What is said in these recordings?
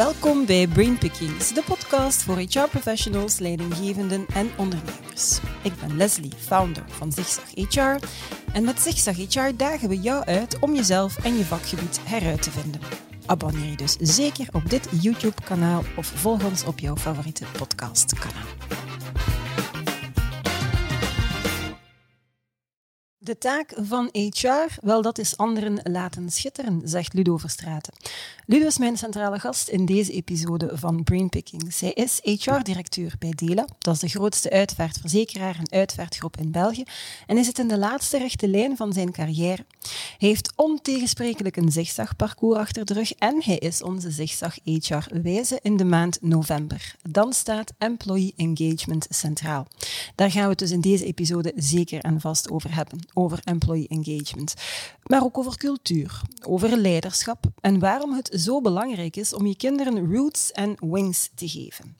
Welkom bij Brain Pickings, de podcast voor HR-professionals, leidinggevenden en ondernemers. Ik ben Leslie, founder van Zigzag HR. En met Zigzag HR dagen we jou uit om jezelf en je vakgebied heruit te vinden. Abonneer je dus zeker op dit YouTube-kanaal of volg ons op jouw favoriete podcastkanaal. De taak van HR, wel dat is anderen laten schitteren, zegt Ludo Verstraeten. Ludo is mijn centrale gast in deze episode van Brainpicking. Zij is HR-directeur bij Dela, dat is de grootste uitvaartverzekeraar en uitvaartgroep in België, en is het in de laatste rechte lijn van zijn carrière. Hij heeft ontegensprekelijk een zigzagparcours achter de rug en hij is onze zigzag HR-wijze in de maand november. Dan staat Employee Engagement centraal. Daar gaan we het dus in deze episode zeker en vast over hebben over employee engagement, maar ook over cultuur, over leiderschap en waarom het zo belangrijk is om je kinderen roots en wings te geven.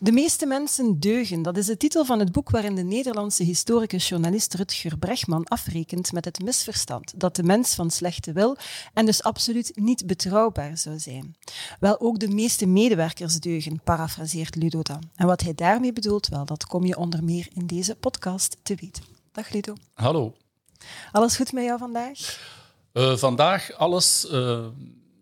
De meeste mensen deugen, dat is de titel van het boek waarin de Nederlandse historicus journalist Rutger Bregman afrekent met het misverstand dat de mens van slechte wil en dus absoluut niet betrouwbaar zou zijn. Wel, ook de meeste medewerkers deugen, parafraseert Ludo dan. En wat hij daarmee bedoelt, wel, dat kom je onder meer in deze podcast te weten. Dag Ludo. Hallo. Alles goed met jou vandaag? Uh, vandaag alles uh,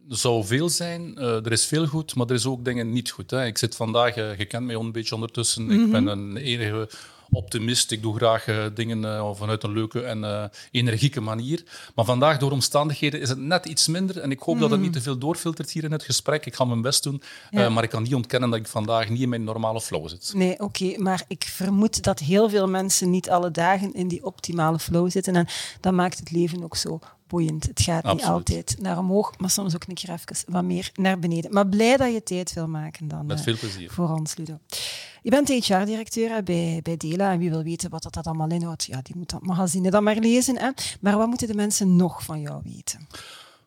zou veel zijn. Uh, er is veel goed, maar er is ook dingen niet goed. Hè. Ik zit vandaag, je kent mij al een beetje ondertussen, mm -hmm. ik ben een enige optimist. Ik doe graag uh, dingen uh, vanuit een leuke en uh, energieke manier. Maar vandaag, door omstandigheden, is het net iets minder. En ik hoop mm. dat het niet te veel doorfiltert hier in het gesprek. Ik ga mijn best doen. Ja. maar ik kan niet ontkennen dat ik vandaag niet in mijn normale flow zit. Nee, oké. Okay, maar ik vermoed dat heel veel mensen niet alle dagen in die optimale flow zitten. En dat maakt het leven ook zo boeiend. Het gaat Absoluut. niet altijd naar omhoog, maar soms ook een keer even wat meer naar beneden. Maar blij dat je tijd wil maken dan. Met veel plezier. Voor ons, Ludo. Je bent HR-directeur bij, bij Dela en wie wil weten wat dat allemaal inhoudt, ja, die moet dat magazine dan maar lezen. Hè? Maar wat moeten de mensen nog van jou weten?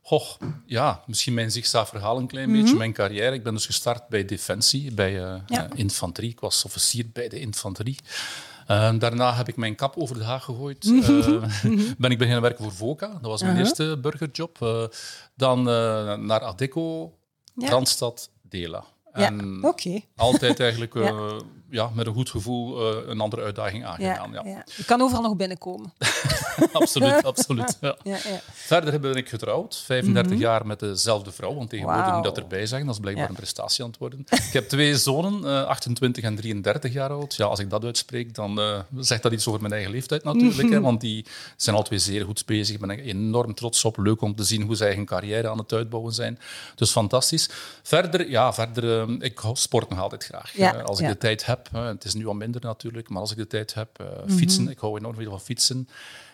Goh, ja, misschien mijn zigzag-verhaal een klein mm -hmm. beetje. Mijn carrière. Ik ben dus gestart bij Defensie, bij uh, ja. uh, infanterie. Ik was officier bij de infanterie. Uh, daarna heb ik mijn kap over de haag gegooid. Uh, ben ik beginnen werken voor VOCA. Dat was mijn uh -huh. eerste burgerjob. dan naar Adeco, ja. Randstad, Dela. En ja, okay. altijd eigenlijk ja. ja. met een goed gevoel een andere uitdaging aangegaan. Ja, ja. Je kan overal nog binnenkomen. absoluut, absoluut. Verder ben ik getrouwd, 35 mm -hmm. jaar met dezelfde vrouw, want tegenwoordig wow. moet dat erbij zeggen, dat is blijkbaar een prestatie aan het worden. Ik heb twee zonen, uh, 28 en 33 jaar oud. Ja, als ik dat uitspreek, dan zegt dat iets over mijn eigen leeftijd natuurlijk, mm -hmm. hè, want die zijn al twee zeer goed bezig. Ik ben er enorm trots op. Leuk om te zien hoe ze eigen carrière aan het uitbouwen zijn. Dus fantastisch. Verder, ja, verder, ik sport nog altijd graag. Ja, als ik de tijd heb, het is nu al minder natuurlijk, maar als ik de tijd heb, fietsen, mm -hmm. ik hou enorm veel van fietsen.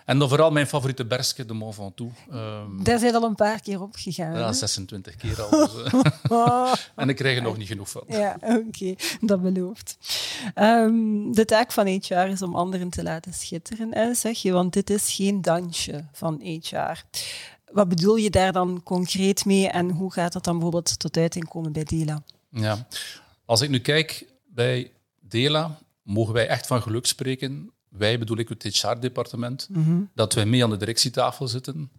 En dan vooral mijn favoriete berske, de Mont Ventoux. Um, Daar zijn al een paar keer op gegaan. Ja, 26 keer al. Dus, uh, en ik krijg er nog niet genoeg van. Ja, oké, okay. dat belooft. Um, de taak van HR is om anderen te laten schitteren, hè, zeg je, want dit is geen dansje van HR. Wat bedoel je daar dan concreet mee en hoe gaat dat dan bijvoorbeeld tot uiting komen bij Dela? Ja, als ik nu kijk bij Dela, mogen wij echt van geluk spreken wij bedoel ik het HR-departement, mm -hmm. dat wij mee aan de directietafel zitten,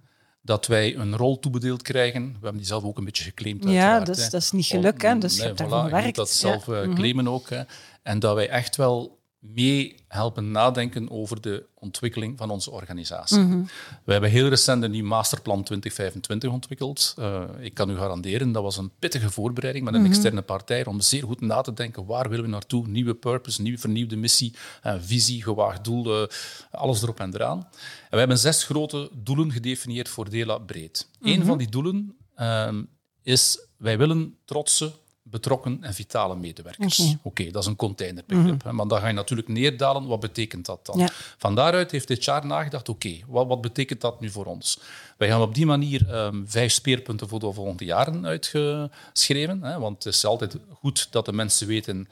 dat wij een rol toebedeeld krijgen. We hebben die zelf ook een beetje geclaimd. Ja, dus, dat is niet geluk, hè? dus nee, je hebt voilà, daarvoor gewerkt. dat zelf ja. uh, claimen ook. Hè. En dat wij echt wel mee helpen nadenken over de ontwikkeling van onze organisatie. Mm -hmm. We hebben heel recent een nieuw masterplan 2025 ontwikkeld. Uh, ik kan u garanderen, dat was een pittige voorbereiding met een mm -hmm. externe partij om zeer goed na te denken waar willen we naartoe, nieuwe purpose, nieuwe vernieuwde missie, uh, visie, gewaagd doel, uh, alles erop en eraan. En we hebben zes grote doelen gedefinieerd voor Dela breed. Mm -hmm. Een van die doelen ehm, is, wij willen trotse betrokken en vitale medewerkers. Oké, okay. okay, dat is een containerbegrip. Mm -hmm. Maar dan ga je natuurlijk neerdalen. Wat betekent dat dan? Ja. Van daaruit heeft dit jaar nagedacht, oké, okay, wat, wat, betekent dat nu voor ons? Wij gaan op die manier um, vijf speerpunten voor de volgende jaren uitgeschreven. Hè, want het is altijd goed dat de mensen weten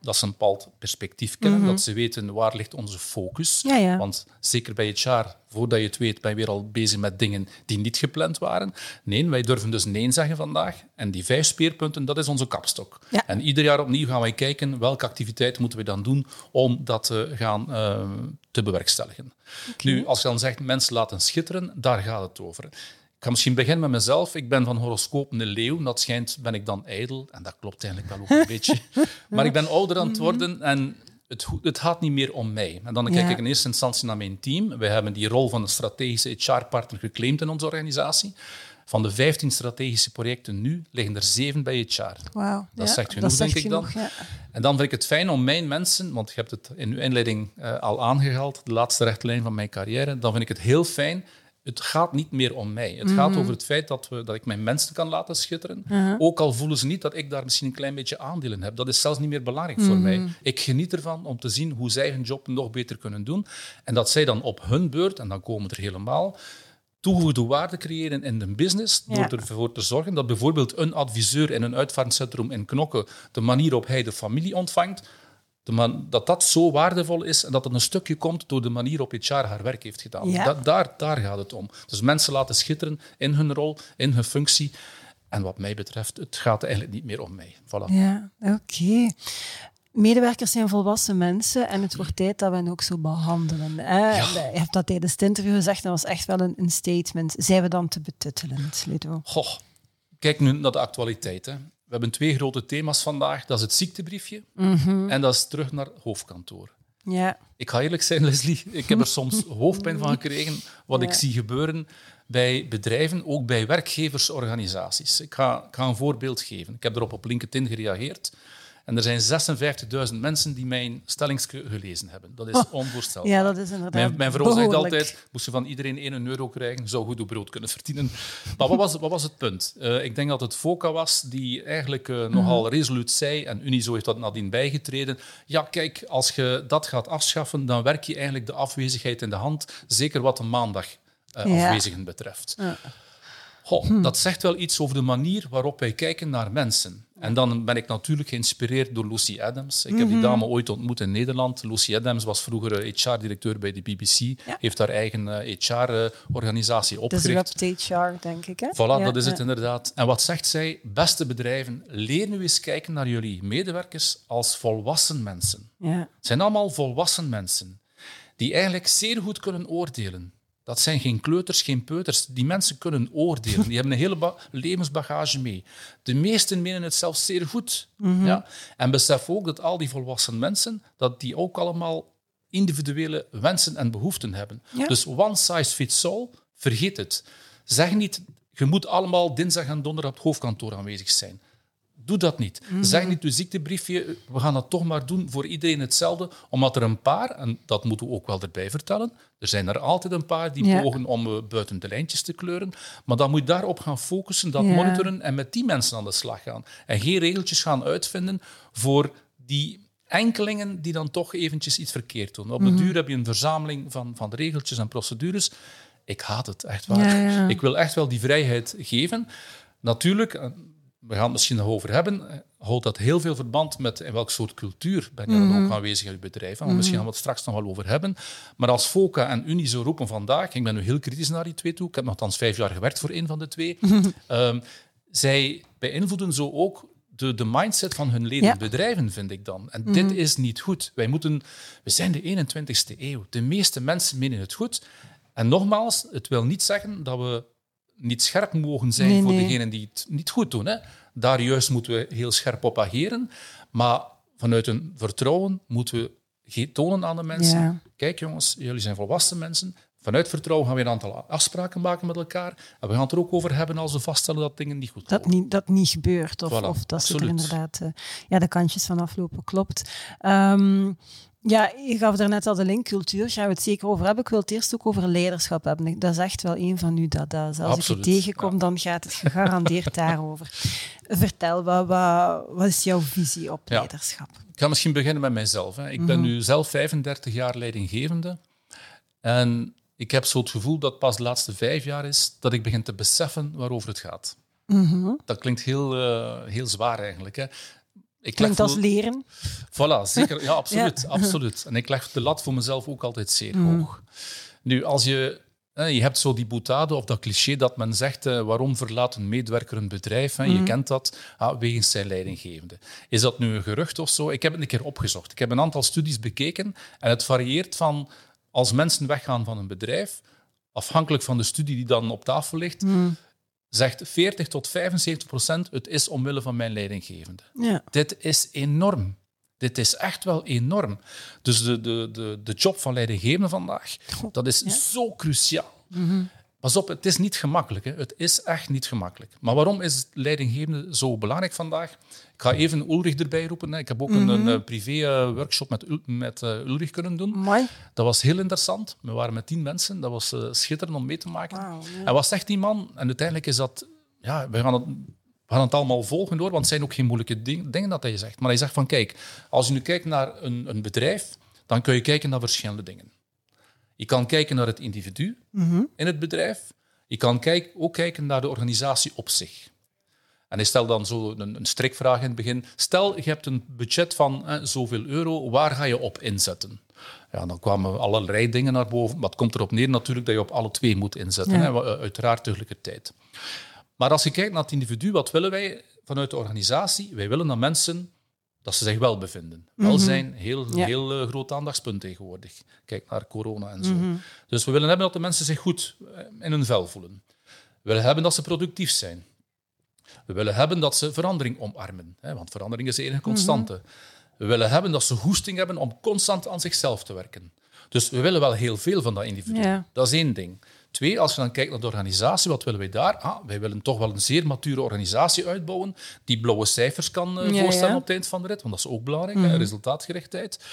dat ze een bepaald perspectief kennen, mm -hmm. dat ze weten waar ligt onze focus. Ja, ja. Want zeker bij het jaar, voordat je het weet, ben je weer al bezig met dingen die niet gepland waren. Nee, wij durven dus nee zeggen vandaag. En die vijf speerpunten, dat is onze kapstok. Ja. En ieder jaar opnieuw gaan wij kijken welke activiteiten moeten we dan doen om dat te gaan uh, te bewerkstelligen. Okay. Nu, als je dan zegt mensen laten schitteren, daar gaat het over. Ik ga misschien beginnen met mezelf. Ik ben van horoscoop een leeuw. Dat schijnt, ben ik dan ijdel. En dat klopt eigenlijk wel ook een beetje. Maar ik ben ouder aan het worden en het, het gaat niet meer om mij. En dan kijk Ja. ik in eerste instantie naar mijn team. Wij hebben die rol van een strategische HR-partner geclaimd in onze organisatie. Van de 15 strategische projecten nu liggen er 7 bij HR. Wauw. Dat ja, zegt genoeg, zegt denk ik dan. ja. En dan vind ik het fijn om mijn mensen, want je hebt het in uw inleiding eh, al aangehaald, de laatste rechtlijn van mijn carrière, dan vind ik het heel fijn. Het gaat niet meer om mij. Het gaat Mhm. over het feit dat, we, dat ik mijn mensen kan laten schitteren. Uh-huh. Ook al voelen ze niet dat ik daar misschien een klein beetje aandeel in heb. Dat is zelfs niet meer belangrijk Mhm. voor mij. Ik geniet ervan om te zien hoe zij hun job nog beter kunnen doen. En dat zij dan op hun beurt, en dan komen we er helemaal, toegevoegde waarde creëren in de business. Door Ja. ervoor te zorgen dat bijvoorbeeld een adviseur in een uitvaartcentrum in Knokke de manier op hij de familie ontvangt, man, dat dat zo waardevol is en dat het een stukje komt door de manier op HR haar werk heeft gedaan. Ja. Dat, daar, daar gaat het om. Dus mensen laten schitteren in hun rol, in hun functie. En wat mij betreft, het gaat eigenlijk niet meer om mij. Voilà. Ja, oké. Medewerkers zijn volwassen mensen en het wordt tijd dat we hen ook zo behandelen. Hè? Je hebt dat tijdens het interview gezegd, dat was echt wel een, een statement. Zijn we dan te betuttelend, Ludo? Goh, kijk nu naar de actualiteit. Hè. We hebben twee grote thema's vandaag. Dat is het ziektebriefje en dat is terug naar hoofdkantoor. Ja, Ik ga eerlijk zijn, Leslie, ik heb er soms hoofdpijn van gekregen wat ik zie gebeuren bij bedrijven, ook bij werkgeversorganisaties. Ik ga, ik ga een voorbeeld geven. Ik heb erop op LinkedIn gereageerd. En er zijn 56.000 mensen die mijn stelling gelezen hebben. Dat is onvoorstelbaar. ja dat is inderdaad Mijn, mijn vrouw zegt altijd, moest je van iedereen 1 euro krijgen, zou goed op brood kunnen verdienen. Maar wat was, wat was het punt? Eh, ik denk dat het FOCA was die eigenlijk eh, nogal resoluut zei, en Unizo heeft dat nadien bijgetreden, ja kijk, als je dat gaat afschaffen, dan werk je eigenlijk de afwezigheid in de hand, zeker wat de maandag eh, Ja. afwezigen betreft. Goh, Dat zegt wel iets over de manier waarop wij kijken naar mensen. En dan ben ik natuurlijk geïnspireerd door Lucy Adams. Ik heb die dame ooit ontmoet in Nederland. Lucy Adams was vroeger HR-directeur bij de BBC, heeft haar eigen HR-organisatie opgericht. Disrupt HR, denk ik. Hè? Voilà, Ja, dat is ja. het inderdaad. En wat zegt zij? Beste bedrijven, leer nu eens kijken naar jullie medewerkers als volwassen mensen. Ja. Het zijn allemaal volwassen mensen die eigenlijk zeer goed kunnen oordelen. Dat zijn geen kleuters, geen peuters. Die mensen kunnen oordelen. Die hebben een hele ba- levensbagage mee. De meesten menen het zelfs zeer goed. ja? En besef ook dat al die volwassen mensen, dat die ook allemaal individuele wensen en behoeften hebben. Ja. Dus one size fits all, vergeet het. Zeg niet, je moet allemaal dinsdag en donderdag op het hoofdkantoor aanwezig zijn. Doe dat niet. Zeg niet uw ziektebriefje, we gaan dat toch maar doen voor iedereen hetzelfde, omdat er een paar, en dat moeten we ook wel erbij vertellen, er zijn er altijd een paar die Ja. pogen om eh, buiten de lijntjes te kleuren, maar dan moet je daarop gaan focussen, dat Ja. monitoren en met die mensen aan de slag gaan. En geen regeltjes gaan uitvinden voor die enkelingen die dan toch eventjes iets verkeerd doen. Op de duur heb je een verzameling van, van regeltjes en procedures. Ik haat het, echt waar. Ja. Ik wil echt wel die vrijheid geven. Natuurlijk, eh, we gaan het misschien nog over hebben, eh, houdt dat heel veel verband met in welk soort cultuur ben je dan ook aanwezig in je bedrijf. En Misschien gaan we het straks nog wel over hebben. Maar als FOCA en Unie zo roepen vandaag, ik ben nu heel kritisch naar die twee toe, ik heb nogthans vijf jaar gewerkt voor een van de twee, ehm, zij beïnvloeden zo ook de, de mindset van hun leden Ja. bedrijven, vind ik dan. En dit is niet goed. Wij moeten, we zijn de 21ste eeuw. De meeste mensen menen het goed. En nogmaals, het wil niet zeggen dat we niet scherp mogen zijn Nee, voor nee. degenen die het niet goed doen. Hè. Daar juist moeten we heel scherp op ageren. Maar vanuit een vertrouwen moeten we tonen aan de mensen. Ja. Kijk jongens, jullie zijn volwassen mensen. Vanuit vertrouwen gaan we een aantal afspraken maken met elkaar. En we gaan het er ook over hebben als we vaststellen dat dingen niet goed Dat niet, dat niet gebeurt. Of, Voilà, of dat ze er inderdaad eh, ja, de kantjes van aflopen. Klopt. Ehm, ja, je gaf daarnet al de link cultuur. Daar gaan we het zeker over hebben. Ik wil het eerst ook over leiderschap hebben. Dat is echt wel een van uw dada's. Als Absoluut, ik je tegenkom, dan gaat het gegarandeerd daarover. Vertel, wat, wat, wat is jouw visie op Ja. leiderschap? Ik ga misschien beginnen met mijzelf. Hè. Ik ben nu zelf 35 jaar leidinggevende. En ik heb zo het gevoel dat pas de laatste vijf jaar is dat ik begin te beseffen waarover het gaat. Dat klinkt heel, eh, heel zwaar eigenlijk. Hè. Ik Klinkt als leren. Voilà, zeker. Ja, absoluut, absoluut. En ik leg de lat voor mezelf ook altijd zeer hoog. Nu, als je... Je hebt zo die boutade of dat cliché dat men zegt, eh, waarom verlaat een medewerker een bedrijf? Hè? Je kent dat, ah, wegens zijn leidinggevende. Is dat nu een gerucht of zo? Ik heb het een keer opgezocht. Ik heb een aantal studies bekeken en het varieert van als mensen weggaan van een bedrijf, afhankelijk van de studie die dan op tafel ligt, zegt 40 tot 75 procent het is omwille van mijn leidinggevende. Ja. Dit is enorm. Dit is echt wel enorm. Dus de, de, de, de job van leidinggevende vandaag, dat is zo cruciaal. Pas op, het is niet gemakkelijk. Hè. Het is echt niet gemakkelijk. Maar waarom is leidinggevende zo belangrijk vandaag? Ik ga even Ulrich erbij roepen. Hè. Ik heb ook een, een eh, privé-workshop met, Ul- met eh, Ulrich kunnen doen. Mooi. Dat was heel interessant. We waren met tien mensen. Dat was eh, schitterend om mee te maken. En wat zegt die man? En uiteindelijk is dat... Ja, we gaan het, we gaan het allemaal volgen door, want het zijn ook geen moeilijke ding- dingen dat hij zegt. Maar hij zegt van, kijk, als je nu kijkt naar een, een bedrijf, dan kun je kijken naar verschillende dingen. Je kan kijken naar het individu in het bedrijf. Je kan kijk, ook kijken naar de organisatie op zich. En hij stelt dan zo een, een strikvraag in het begin. Stel, je hebt een budget van eh, zoveel euro, waar ga je op inzetten? Ja, dan kwamen allerlei dingen naar boven. Maar het komt erop neer natuurlijk dat je op alle twee moet inzetten. Ja. Hè, eh, uiteraard tegelijkertijd. Maar als je kijkt naar het individu, wat willen wij vanuit de organisatie? Wij willen dat mensen dat ze zich wel bevinden. Welzijn, heel, Ja. heel eh, groot aandachtspunt tegenwoordig. Kijk naar corona en zo. Dus we willen hebben dat de mensen zich goed eh, in hun vel voelen. We willen hebben dat ze productief zijn. We willen hebben dat ze verandering omarmen, hè, want verandering is de enige constante. We willen hebben dat ze goesting hebben om constant aan zichzelf te werken. Dus we willen wel heel veel van dat individu. Ja. Dat is één ding. Twee, als je dan kijkt naar de organisatie, wat willen wij daar? Ah, wij willen toch wel een zeer mature organisatie uitbouwen die blauwe cijfers kan Ja, voorstellen ja. Mhm. op het eind van de rit, want dat is ook belangrijk, hè, resultaatgerichtheid.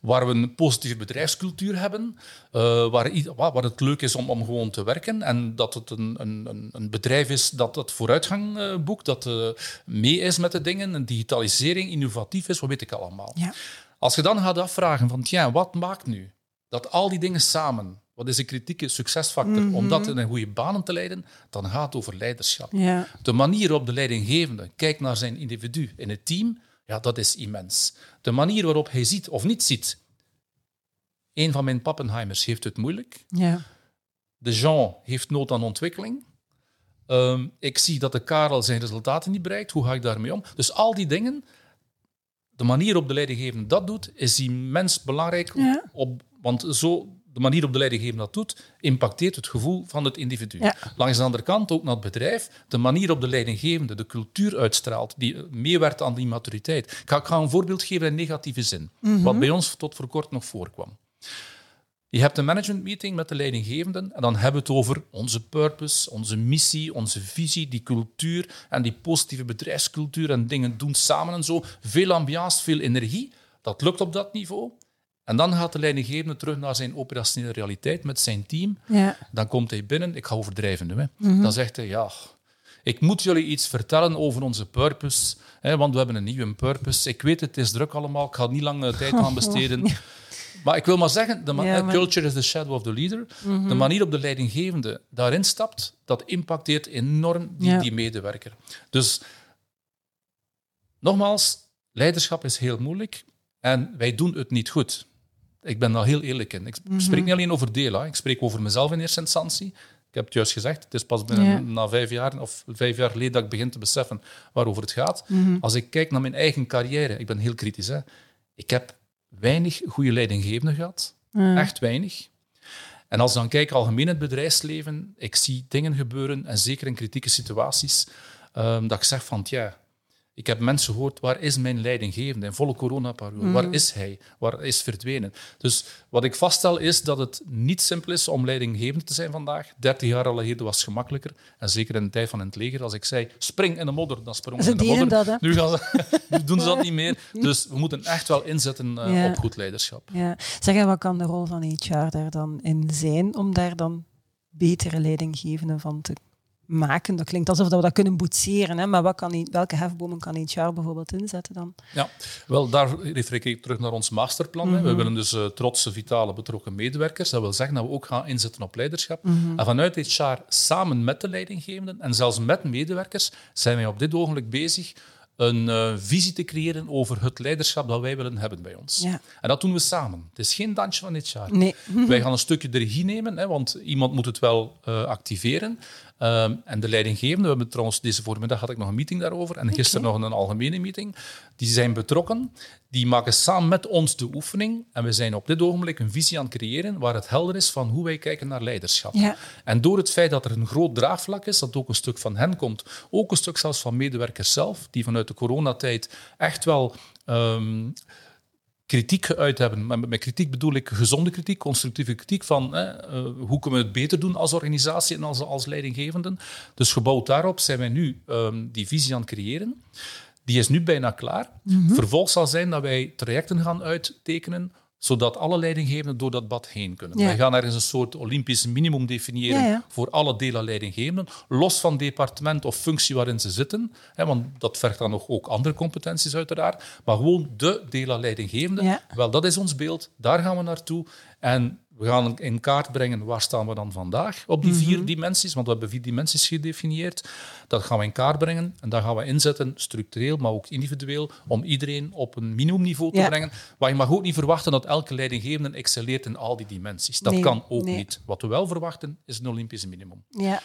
Waar we een positieve bedrijfscultuur hebben, eh, waar, het leuk is om, om gewoon te werken en dat het een, een, een- bedrijf is dat het vooruitgang eh, boekt, dat mee is met de dingen, een digitalisering, innovatief is, wat weet ik allemaal. Ja. Als je dan gaat afvragen van, tja, wat maakt nu dat al die dingen samen, wat is de kritieke succesfactor om dat in een goede banen te leiden, dan gaat het over leiderschap. Ja. De manier waarop de leidinggevende kijkt naar zijn individu in het team, ja, dat is immens. De manier waarop hij ziet of niet ziet. Een van mijn pappenheimers heeft het moeilijk. Ja. De Jean heeft nood aan ontwikkeling. Ehm, ik zie dat de Karel zijn resultaten niet bereikt. Hoe ga ik daarmee om? Dus al die dingen, de manier waarop de leidinggevende dat doet, is immens belangrijk. Ja. Op, want zo, de manier waarop de leidinggevende dat doet, impacteert het gevoel van het individu. Ja. Langs de andere kant ook naar het bedrijf. De manier waarop de leidinggevende de cultuur uitstraalt, die meewerkt aan die maturiteit. Ik ga, ik ga een voorbeeld geven in negatieve zin, wat bij ons tot voor kort nog voorkwam. Je hebt een managementmeeting met de leidinggevenden en dan hebben we het over onze purpose, onze missie, onze visie, die cultuur en die positieve bedrijfscultuur en dingen doen samen en zo. Veel ambiance, veel energie. Dat lukt op dat niveau. En dan gaat de leidinggevende terug naar zijn operationele realiteit met zijn team. Ja. Dan komt hij binnen, ik ga overdrijven nu, hè. dan zegt hij, ja, ik moet jullie iets vertellen over onze purpose, hè, want we hebben een nieuwe purpose. Ik weet, het is druk allemaal, ik ga niet lang eh, tijd aan besteden. Maar ik wil maar zeggen, de Ja, eh, maar- culture is the shadow of the leader. De manier op de leidinggevende daarin stapt, dat impacteert enorm die, die medewerker. Dus nogmaals, leiderschap is heel moeilijk en wij doen het niet goed. Ik ben daar heel eerlijk in. Ik spreek niet alleen over delen, ik spreek over mezelf in eerste instantie. Ik heb het juist gezegd, het is pas binnen, Ja. na vijf jaar of vijf jaar geleden dat ik begin te beseffen waarover het gaat. Mhm. Als ik kijk naar mijn eigen carrière, ik ben heel kritisch. Hè? Ik heb weinig goede leidinggevenden gehad. Echt weinig. En als ik dan kijk algemeen in het bedrijfsleven, ik zie dingen gebeuren, en zeker in kritieke situaties, ehm, dat ik zeg van, ja, ik heb mensen gehoord, waar is mijn leidinggevende in volle coronaperiode? Waar is hij? Waar is verdwenen? Dus wat ik vaststel is dat het niet simpel is om leidinggevende te zijn vandaag. 30 jaar geleden was het gemakkelijker. En zeker in de tijd van het leger, als ik zei, spring in de modder, dan sprongen ze in de modder. dat, nu, gaan ze, nu doen ze dat niet meer. Dus we moeten echt wel inzetten eh, Ja. op goed leiderschap. Ja. Zeg, wat kan de rol van HR daar dan in zijn om daar dan betere leidinggevenden van te maken? Dat klinkt alsof dat we dat kunnen boetseren, hè? maar wat kan, welke hefbomen kan HR bijvoorbeeld inzetten dan? Ja, wel, daar refereer ik terug naar ons masterplan. We willen dus eh, trotse, vitale, betrokken medewerkers. Dat wil zeggen dat we ook gaan inzetten op leiderschap. En vanuit HR, samen met de leidinggevenden en zelfs met medewerkers, zijn wij op dit ogenblik bezig een uh, visie te creëren over het leiderschap dat wij willen hebben bij ons. Ja. En dat doen we samen. Het is geen dansje van dit jaar. Nee. Wij gaan een stukje de regie nemen, hè, want iemand moet het wel uh, activeren. Um, en de leidinggevende, we hebben trouwens deze voormiddag had ik nog een meeting daarover en gisteren nog een algemene meeting. Die zijn betrokken, die maken samen met ons de oefening en we zijn op dit ogenblik een visie aan het creëren waar het helder is van hoe wij kijken naar leiderschap. Ja. En door het feit dat er een groot draagvlak is, dat ook een stuk van hen komt, ook een stuk zelfs van medewerkers zelf, die vanuit de coronatijd echt wel um, kritiek geuit hebben. Met, met kritiek bedoel ik gezonde kritiek, constructieve kritiek van hè, uh, hoe kunnen we het beter doen als organisatie en als, als leidinggevenden. Dus gebouwd daarop zijn wij nu um, die visie aan het creëren. Die is nu bijna klaar. Mm -hmm. Vervolg zal zijn dat wij trajecten gaan uittekenen zodat alle leidinggevenden door dat bad heen kunnen. Ja. Wij gaan ergens een soort olympisch minimum definiëren Ja, ja. voor alle delen leidinggevenden, los van departement of functie waarin ze zitten, hè, want dat vergt dan nog ook andere competenties uiteraard, maar gewoon de delen leidinggevenden. Wel, dat is ons beeld, daar gaan we naartoe en we gaan in kaart brengen waar staan we dan vandaag op die Mhm. vier dimensies, want we hebben vier dimensies gedefinieerd. Dat gaan we in kaart brengen en daar gaan we inzetten, structureel, maar ook individueel, om iedereen op een minimumniveau te Ja. brengen. Maar je mag ook niet verwachten dat elke leidinggevende excelleert in al die dimensies. Dat Nee, kan ook nee. niet. Wat we wel verwachten, is een Olympische minimum. Ja.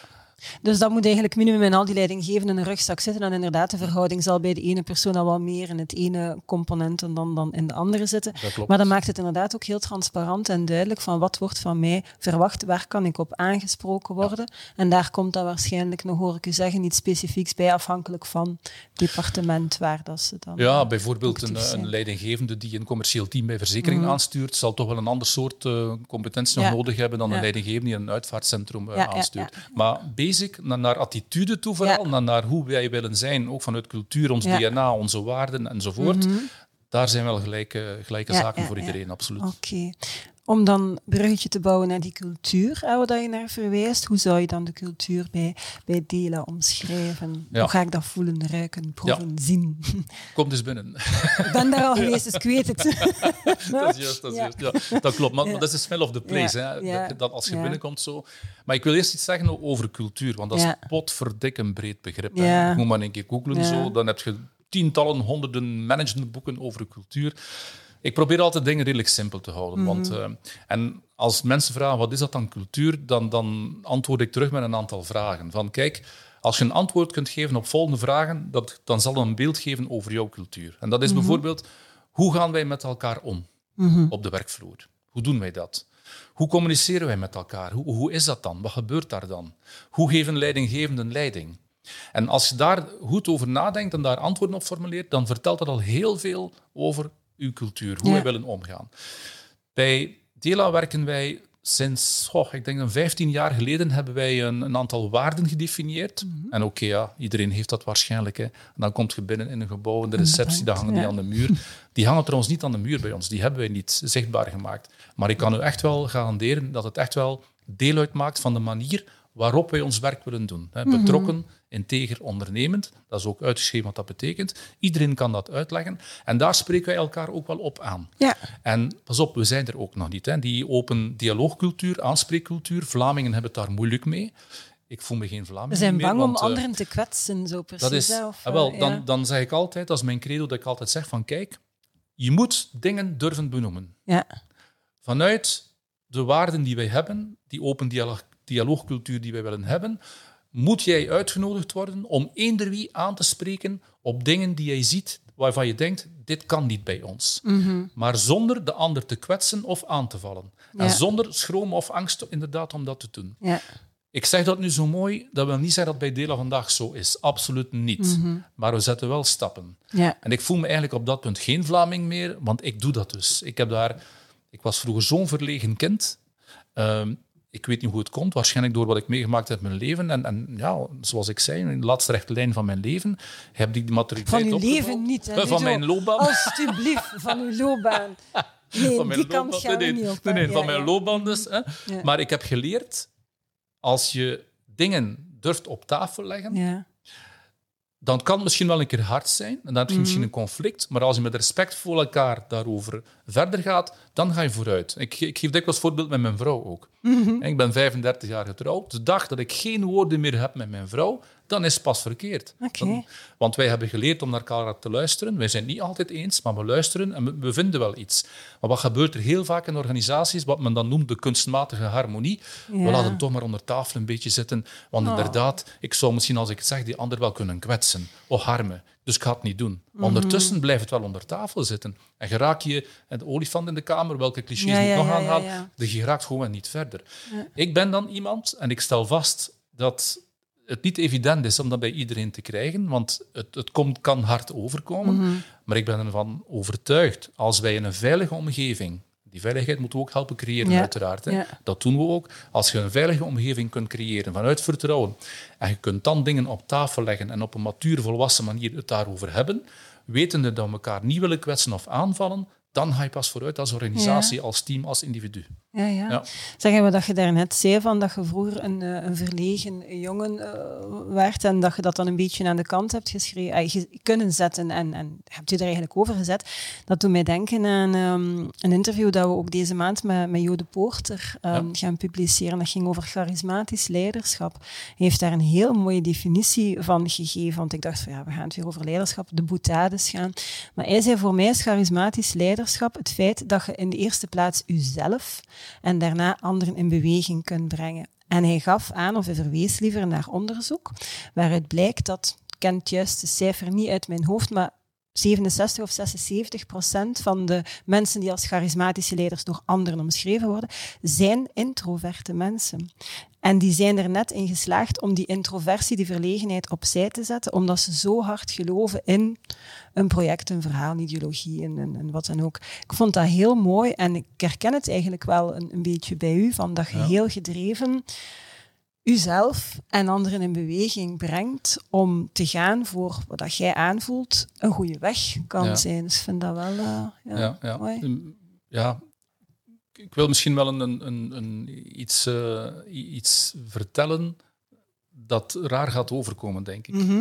Dus dat moet eigenlijk minimum in al die leidinggevenden in een rugzak zitten. En inderdaad, de verhouding zal bij de ene persoon al wat meer in het ene component en dan, dan in de andere zitten. Dat klopt. Maar dat maakt het inderdaad ook heel transparant en duidelijk van wat wordt van mij verwacht, waar kan ik op aangesproken worden. En daar komt dan waarschijnlijk, nog hoor ik u zeggen, iets specifieks bij, afhankelijk van het departement waar dat ze dan... Ja, eh, bijvoorbeeld een, zijn. een leidinggevende die een commercieel team bij verzekering aanstuurt, zal toch wel een ander soort eh, competentie nog nodig hebben dan Ja. een leidinggevende die een uitvaartcentrum eh, aanstuurt. Maar basic, naar, naar attitude toe vooral, naar, naar hoe wij willen zijn, ook vanuit cultuur, ons. Mhm. DNA, onze waarden enzovoort. Daar zijn wel gelijke, gelijke Ja, zaken ja, voor ja. iedereen, absoluut. Oké. Om dan een bruggetje te bouwen naar die cultuur, hè, waar je naar verwijst, hoe zou je dan de cultuur bij, bij Dela omschrijven? Ja. Hoe ga ik dat voelen, ruiken, proeven, zien? Kom dus binnen. ik ben daar al geweest, dus ik weet het. dat is juist, dat is Ja. juist. Ja, dat klopt. Maar, dat is de smell of the place. Hè? Dat, dat als je binnenkomt zo. Maar ik wil eerst iets zeggen over cultuur, want dat is Ja. potverdik een breed begrip. hè. Moet maar een keer googlen zo, dan heb je tientallen, honderden managementboeken over cultuur. Ik probeer altijd dingen redelijk simpel te houden. Want, Mhm. eh, en als mensen vragen wat is dat dan cultuur, dan, dan antwoord ik terug met een aantal vragen. Van kijk, als je een antwoord kunt geven op volgende vragen, dat, dan zal dat een beeld geven over jouw cultuur. En dat is bijvoorbeeld, hoe gaan wij met elkaar om op de werkvloer? Hoe doen wij dat? Hoe communiceren wij met elkaar? Hoe, hoe is dat dan? Wat gebeurt daar dan? Hoe geven leidinggevenden leiding? En als je daar goed over nadenkt en daar antwoorden op formuleert, dan vertelt dat al heel veel over uw cultuur, hoe Ja. wij willen omgaan. Bij Dela werken wij sinds, goh, ik denk een 15 jaar geleden, hebben wij een, een aantal waarden gedefinieerd. Mhm. En oké, ja, iedereen heeft dat waarschijnlijk. Hè. En dan komt je binnen in een gebouw, in de receptie, daar hangen die aan de muur. Die hangen trouwens niet aan de muur bij ons, die hebben wij niet zichtbaar gemaakt. Maar ik kan u echt wel garanderen dat het echt wel deel uitmaakt van de manier waarop wij ons werk willen doen. Hè. Mhm. Betrokken, integer, ondernemend. Dat is ook uitgeschreven wat dat betekent. Iedereen kan dat uitleggen. En daar spreken wij elkaar ook wel op aan. Ja. En pas op, we zijn er ook nog niet. Hè. Die open dialoogcultuur, aanspreekcultuur, Vlamingen hebben het daar moeilijk mee. Ik voel me geen Vlaming We zijn bang om want, eh, anderen te kwetsen, zo precies. dat is, hè, of, ah, wel, eh, dan, ja. dan zeg ik altijd, dat is mijn credo, dat ik altijd zeg van kijk, je moet dingen durven benoemen. Ja. Vanuit de waarden die wij hebben, die open dialoog, dialoogcultuur die wij willen hebben, moet jij uitgenodigd worden om eender wie aan te spreken op dingen die jij ziet waarvan je denkt, dit kan niet bij ons. Maar zonder de ander te kwetsen of aan te vallen. Ja. En zonder schroom of angst inderdaad om dat te doen. Ja. Ik zeg dat nu zo mooi, dat wil niet zeggen dat bij Dela vandaag zo is. Absoluut niet. Maar we zetten wel stappen. Ja. En ik voel me eigenlijk op dat punt geen Vlaming meer, want ik doe dat dus. Ik, heb daar, ik was vroeger zo'n verlegen kind. Ehm, ik weet niet hoe het komt, waarschijnlijk door wat ik meegemaakt heb in mijn leven. En, en ja, zoals ik zei, in de laatste rechte lijn van mijn leven heb ik die maturiteit Van uw leven niet. Hè, Eh, van Ludo. mijn loopbaan. Alsjeblieft, van uw loopbaan. Nee, van mijn die kant loopbaan. gaan nee, we nee, niet op. nee, Ja, van mijn loopbaan dus. Hè. Ja. Maar ik heb geleerd, als je dingen durft op tafel leggen, Ja. Dan kan het misschien wel een keer hard zijn. En dan heb je Mhm. misschien een conflict. Maar als je met respect voor elkaar daarover verder gaat, dan ga je vooruit. Ik, ik geef dikwijls voorbeeld met mijn vrouw ook. En Ik ben 35 jaar getrouwd. De dag dat ik geen woorden meer heb met mijn vrouw, dan is het pas verkeerd. Dan- want wij hebben geleerd om naar elkaar te luisteren. Wij zijn het niet altijd eens, maar we luisteren en we, we vinden wel iets. Maar wat gebeurt er heel vaak in organisaties, wat men dan noemt de kunstmatige harmonie? We laten toch maar onder tafel een beetje zitten. Want Oh. inderdaad, ik zou misschien als ik het zeg, die ander wel kunnen kwetsen of harmen. Dus ik ga het niet doen. Mhm. Ondertussen blijft het wel onder tafel zitten. En geraak je de olifant in de kamer, welke clichés Ja, moet ja, nog aanhalen? ja. Dus je raakt gewoon niet verder. Ik ben dan iemand, en ik stel vast dat het niet evident is om dat bij iedereen te krijgen, want het, het komt, kan hard overkomen. Mhm. Maar ik ben ervan overtuigd, als wij in een veilige omgeving, die veiligheid moeten we ook helpen creëren, Ja. uiteraard. Hè. Ja. Dat doen we ook. Als je een veilige omgeving kunt creëren vanuit vertrouwen, en je kunt dan dingen op tafel leggen en op een mature, volwassen manier het daarover hebben, wetende dat we elkaar niet willen kwetsen of aanvallen, dan ga je pas vooruit als organisatie, als team, als individu. Ja, ja. Ja. Zeggen we dat je daarnet zei van dat je vroeger een, eh, een verlegen jongen eh, werd en dat je dat dan een beetje aan de kant hebt geschreven, ge- kunnen zetten en, en hebt je er eigenlijk over gezet. Dat doet mij denken aan ehm, een interview dat we ook deze maand met, met Jode Poorter ehm, gaan publiceren. Dat ging over charismatisch leiderschap. Hij heeft daar een heel mooie definitie van gegeven, want ik dacht van ja, we gaan het weer over leiderschap, de boutades gaan. Maar hij zei voor mij is charismatisch leiderschap het feit dat je in de eerste plaats jezelf en daarna anderen in beweging kunt brengen. En hij gaf aan, of hij verwees liever naar onderzoek, waaruit blijkt dat, ik ken het cijfer niet uit mijn hoofd, maar 67 of 76 procent van de mensen die als charismatische leiders door anderen omschreven worden, zijn introverte mensen. En die zijn er net in geslaagd om die introversie, die verlegenheid opzij te zetten, omdat ze zo hard geloven in een project, een verhaal, een ideologie en, en, en wat dan ook. Ik vond dat heel mooi en ik herken het eigenlijk wel een, een beetje bij u, van dat je Ja. heel gedreven uzelf en anderen in beweging brengt om te gaan voor wat dat jij aanvoelt, een goede weg kan Ja. zijn. Dus ik vind dat wel eh, ja, mooi. Ja. Ik wil misschien wel een, een, een, iets, eh, iets vertellen dat raar gaat overkomen, denk ik. Mhm.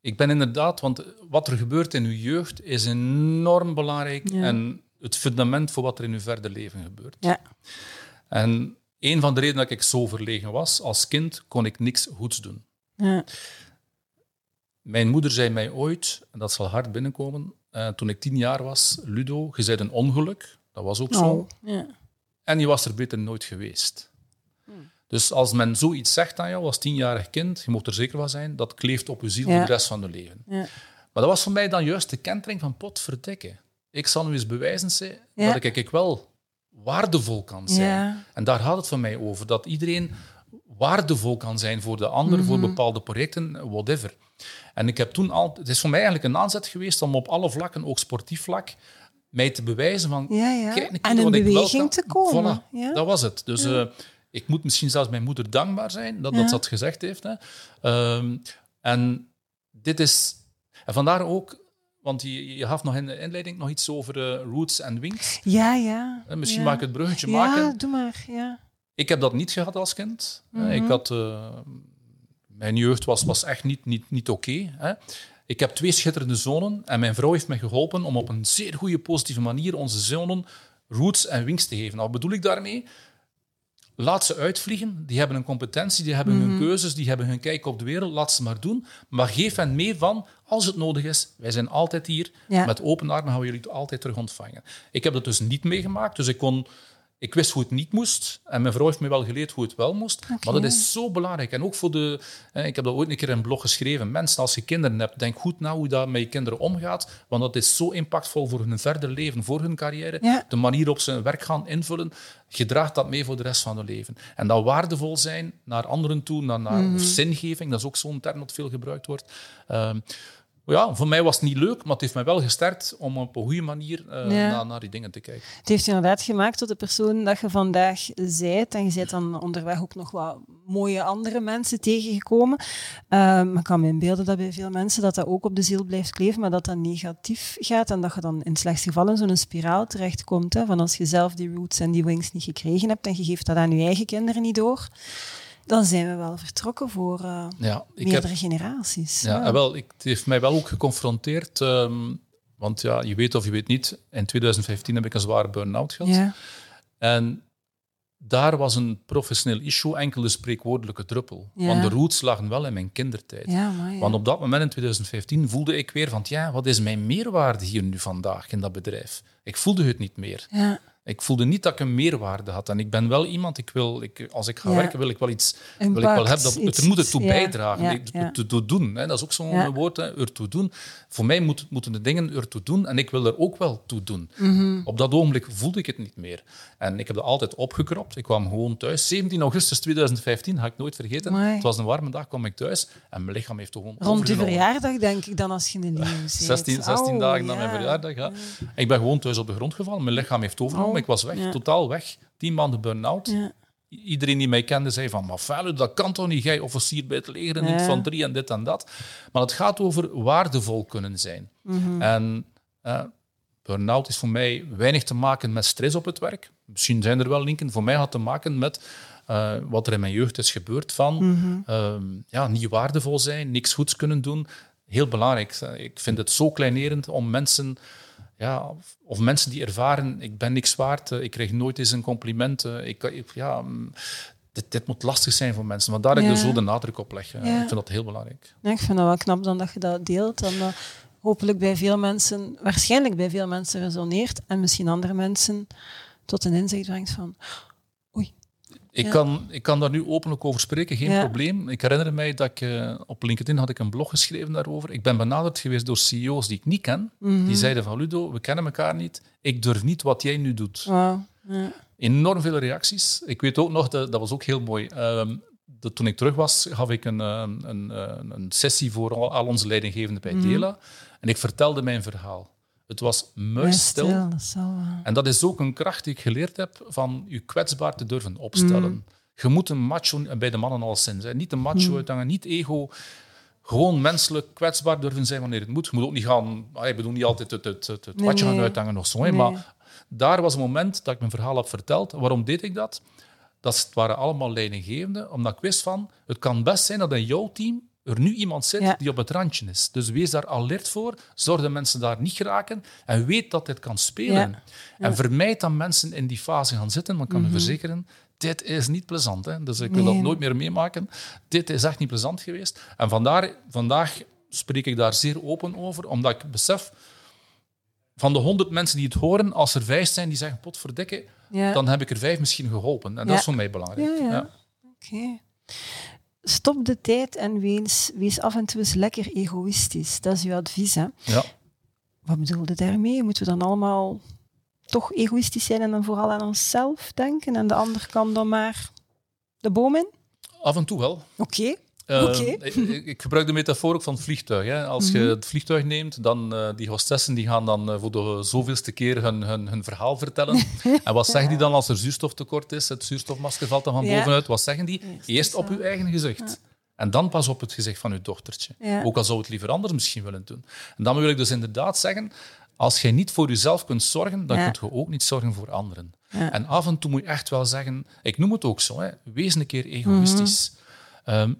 Ik ben inderdaad, want wat er gebeurt in uw jeugd is enorm belangrijk Ja. en het fundament voor wat er in uw verder leven gebeurt. Ja. En een van de redenen dat ik zo verlegen was, als kind kon ik niks goeds doen. Ja. Mijn moeder zei mij ooit, en dat zal hard binnenkomen, eh, toen ik tien jaar was, Ludo, je bent een ongeluk. Dat was ook zo. Oh, ja. En je was er beter nooit geweest. Dus als men zoiets zegt aan jou als tienjarig kind, je moet er zeker van zijn, dat kleeft op je ziel Ja. voor de rest van je leven. Ja. Maar dat was voor mij dan juist de kentering van potverdikke. Ik zal nu eens bewijzen zijn Ja. dat ik, ik wel waardevol kan zijn. Ja. En daar gaat het voor mij over. Dat iedereen waardevol kan zijn voor de ander, voor Mhm. bepaalde projecten, whatever. En ik heb toen al, het is voor mij eigenlijk een aanzet geweest om op alle vlakken, ook sportief vlak, mij te bewijzen van, Ja, ja. kijk een En ik wel beweging te komen. Voilà, Ja. dat was het. Dus eh, ik moet misschien zelfs mijn moeder dankbaar zijn dat, Ja. dat ze dat gezegd heeft. Hè. Ehm, en dit is... En vandaar ook... Want je, je gaf nog in de inleiding nog iets over eh, roots en wings. Ja, ja. Eh, Misschien ja. mag ik het bruggetje Ja, maken. doe maar. Ja. Ik heb dat niet gehad als kind. Eh, Mhm. Ik had, mijn jeugd was, was echt niet, niet, niet oké. hè. Ik heb twee schitterende zonen en mijn vrouw heeft me geholpen om op een zeer goede, positieve manier onze zonen roots en wings te geven. Nou, wat bedoel ik daarmee? Laat ze uitvliegen. Die hebben een competentie, die hebben Mhm. hun keuzes, die hebben hun kijk op de wereld. Laat ze maar doen. Maar geef hen mee van, als het nodig is, wij zijn altijd hier. Ja. Met open armen gaan we jullie altijd terug ontvangen. Ik heb dat dus niet meegemaakt, dus ik kon... Ik wist hoe het niet moest. En mijn vrouw heeft me wel geleerd hoe het wel moest. Maar dat is zo belangrijk. En ook voor de... eh, Ik heb dat ooit een keer in een blog geschreven. Mensen, als je kinderen hebt, denk goed na hoe dat met je kinderen omgaat. Want dat is zo impactvol voor hun verder leven, voor hun carrière. Ja. De manier op ze hun werk gaan invullen. Je draagt dat mee voor de rest van hun leven. En dat waardevol zijn naar anderen toe, naar, naar Mhm. of zingeving. Dat is ook zo'n term dat veel gebruikt wordt. Ehm, ja, voor mij was het niet leuk, maar het heeft mij wel gesterkt om op een goede manier eh, Ja. naar, naar die dingen te kijken. Het heeft je inderdaad gemaakt tot de persoon dat je vandaag zijt. En je bent dan onderweg ook nog wat mooie andere mensen tegengekomen. Ehm, ik kan me inbeelden dat bij veel mensen dat dat ook op de ziel blijft kleven, maar dat dat negatief gaat en dat je dan in het slechtste geval in zo'n spiraal terechtkomt. Hè, van als je zelf die roots en die wings niet gekregen hebt en je geeft dat aan je eigen kinderen niet door, dan zijn we wel vertrokken voor eh, Ja, ik heb, meerdere generaties. ja, en wel, ik, het heeft mij wel ook geconfronteerd. ehm, want ja, je weet of je weet niet, in 2015 heb ik een zware burn-out gehad. ja. En daar was een professioneel issue enkel de spreekwoordelijke druppel. Ja. Want de roots lagen wel in mijn kindertijd. Ja, maar ja. Want op dat moment in 2015 voelde ik weer van, ja, wat is mijn meerwaarde hier nu vandaag in dat bedrijf? Ik voelde het niet meer. Ik voelde niet dat ik een meerwaarde had. En ik ben wel iemand, ik wil, ik, als ik ga Ja. werken, wil ik wel iets wil ik wel hebben. Dat, iets- het moet ertoe ja, bijdragen, ja, ertoe doen. Hè. Dat is ook zo'n woord, hè, ertoe doen. Voor mij moet, moeten de dingen ertoe doen en ik wil er ook wel toe doen. Mhm. Op dat ogenblik voelde ik het niet meer. En ik heb dat altijd opgekropt. Ik kwam gewoon thuis. 17 augustus 2015, ga ik nooit vergeten. Amai. Het was een warme dag, kwam ik thuis en mijn lichaam heeft toch gewoon rond de overgenomen. verjaardag denk ik dan als je een leeuw bent. 16, 16 Oh, dagen na mijn ja. verjaardag. Ja. Ik ben gewoon thuis op de grond gevallen. Mijn lichaam heeft overgenomen. Ik was weg, ja. totaal weg. Tien maanden burn-out. Ja. Iedereen die mij kende zei van, maar Fallon, dat kan toch niet? Jij officier bij het leger en niet van drie en dit en dat. Maar het gaat over waardevol kunnen zijn. Mhm. En eh burn-out is voor mij weinig te maken met stress op het werk. Misschien zijn er wel linken. Voor mij had het te maken met eh, wat er in mijn jeugd is gebeurd van Mhm. ehm, ja, niet waardevol zijn, niks goeds kunnen doen. Heel belangrijk. Ik vind het zo kleinerend om mensen, ja, of, of mensen die ervaren, ik ben niks waard, eh, ik krijg nooit eens een compliment. eh, Ik, ik, ja, mm, dit, dit moet lastig zijn voor mensen. Want daar heb ik er zo de nadruk op. Ja. Ik vind dat heel belangrijk. Ja, ik vind dat wel knap dan dat je dat deelt. En dat hopelijk bij veel mensen, waarschijnlijk bij veel mensen resoneert. En misschien andere mensen tot een inzicht brengt van... Ik, Ja. kan, ik kan daar nu openlijk over spreken, geen Ja. probleem. Ik herinner mij dat ik eh, op LinkedIn had ik een blog geschreven daarover. Ik ben benaderd geweest door CEO's die ik niet ken. Mhm. Die zeiden van Ludo, we kennen elkaar niet. Ik durf niet wat jij nu doet. Ja. Enorm veel reacties. Ik weet ook nog, dat, dat was ook heel mooi. Ehm, dat toen ik terug was, gaf ik een, eh, een, een, een sessie voor al, al onze leidinggevenden bij Mhm. Dela. En ik vertelde mijn verhaal. Het was Ja, muisstil. eh, En dat is ook een kracht die ik geleerd heb van je kwetsbaar te durven opstellen. Mm. Je moet een macho, bij de mannen al sinds, hè. niet een macho Mm. uithangen, niet ego. Gewoon menselijk kwetsbaar durven zijn wanneer het moet. Je moet ook niet gaan, ah, ik bedoel niet altijd het, het, het, het Nee, watje gaan uithangen of zo. Nee. Maar daar was een moment dat ik mijn verhaal heb verteld. Waarom deed ik dat? Dat het waren allemaal leidinggevenden, omdat ik wist van, het kan best zijn dat in jouw team er nu iemand zit Ja. die op het randje is. Dus wees daar alert voor, zorg dat mensen daar niet geraken en weet dat dit kan spelen. Ja. En vermijd dat mensen in die fase gaan zitten, want ik kan u verzekeren, dit is niet plezant. Hè? Dus ik wil. Nee. dat nooit meer meemaken. Dit is echt niet plezant geweest. En vandaar, vandaag spreek ik daar zeer open over, omdat ik besef, van de honderd mensen die het horen, als er vijf zijn die zeggen, potverdikke, dan heb ik er vijf misschien geholpen. En dat is voor mij belangrijk. Ja, ja. Stop de tijd en wees, wees af en toe eens lekker egoïstisch. Dat is uw advies, hè? Ja. Wat bedoelde daarmee? Moeten we dan allemaal toch egoïstisch zijn en dan vooral aan onszelf denken en de ander kan dan maar de boom in? Af en toe wel. Oké. Eh, Oké. ik, ik gebruik de metafoor ook van het vliegtuig. Hè. Als je het vliegtuig neemt, dan uh, die hostessen die gaan dan uh, voor de zoveelste keer hun, hun, hun verhaal vertellen. en wat zeggen die dan als er zuurstoftekort is? Het zuurstofmasker valt dan van Ja. bovenuit. Wat zeggen die? Eerst Eerst op uw eigen gezicht. En dan pas op het gezicht van uw dochtertje. Ja. Ook al zou het liever anders misschien willen doen. En dan wil ik dus inderdaad zeggen, als jij niet voor jezelf kunt zorgen, dan kunt je ook niet zorgen voor anderen. En af en toe moet je echt wel zeggen, ik noem het ook zo, hè, wees een keer egoïstisch. Ehm,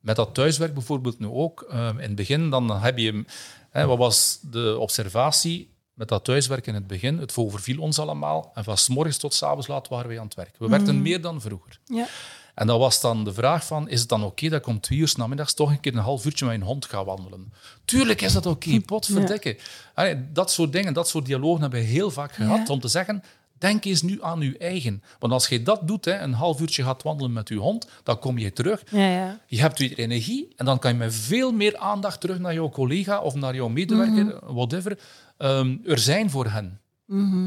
met dat thuiswerk bijvoorbeeld nu ook. ehm, in het begin dan heb je... Hè, wat was de observatie met dat thuiswerk in het begin? Het overviel ons allemaal. En van 's morgens tot 's avonds laat waren wij aan het werk. We werkten meer dan vroeger. Ja. En dan was dan de vraag van, is het dan oké dat ik om twee uur 's namiddags toch een keer een half uurtje met een hond ga wandelen? Tuurlijk is dat oké, potverdikke. Allee, Dat soort dingen, dat soort dialogen hebben we heel vaak gehad Ja. om te zeggen, denk eens nu aan je eigen. Want als je dat doet, hè, een half uurtje gaat wandelen met je hond, dan kom je terug. Ja, ja. Je hebt weer energie en dan kan je met veel meer aandacht terug naar jouw collega of naar jouw medewerker, whatever, ehm, er zijn voor hen.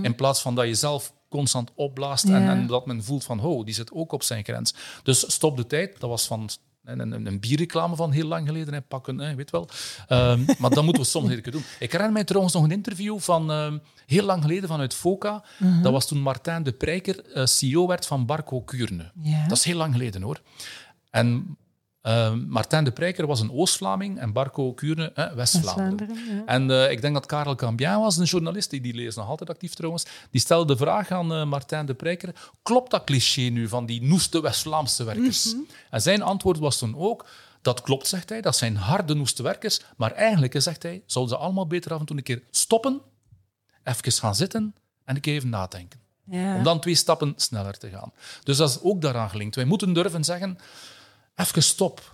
In plaats van dat je zelf constant opblaast en, en dat men voelt van, oh, die zit ook op zijn grens. Dus stop de tijd. Dat was van een, een, een bierreclame van heel lang geleden. Hè, pakken, hè, weet wel. Ehm, maar dat moeten we soms een keer doen. Ik herinner mij trouwens nog een interview van ehm, heel lang geleden vanuit FOCA. Dat was toen Martijn de Prijker eh, CEO werd van Barco Kuurne. Dat is heel lang geleden hoor. En eh, Martijn de Prijker was een Oost-Vlaming en Barco Kuurne eh, West-Vlaanderen. Ja. En ik denk dat Karel Cambien was, een journalist, die, die leest nog altijd actief trouwens, die stelde de vraag aan eh, Martijn de Prijker, klopt dat cliché nu van die noeste West-Vlaamse werkers? En zijn antwoord was toen ook, dat klopt, zegt hij, dat zijn harde noeste werkers, maar eigenlijk, zegt hij, zouden ze allemaal beter af en toe een keer stoppen, even gaan zitten en een keer even nadenken. Ja. Om dan twee stappen sneller te gaan. Dus dat is ook daaraan gelinkt. Wij moeten durven zeggen, even stop.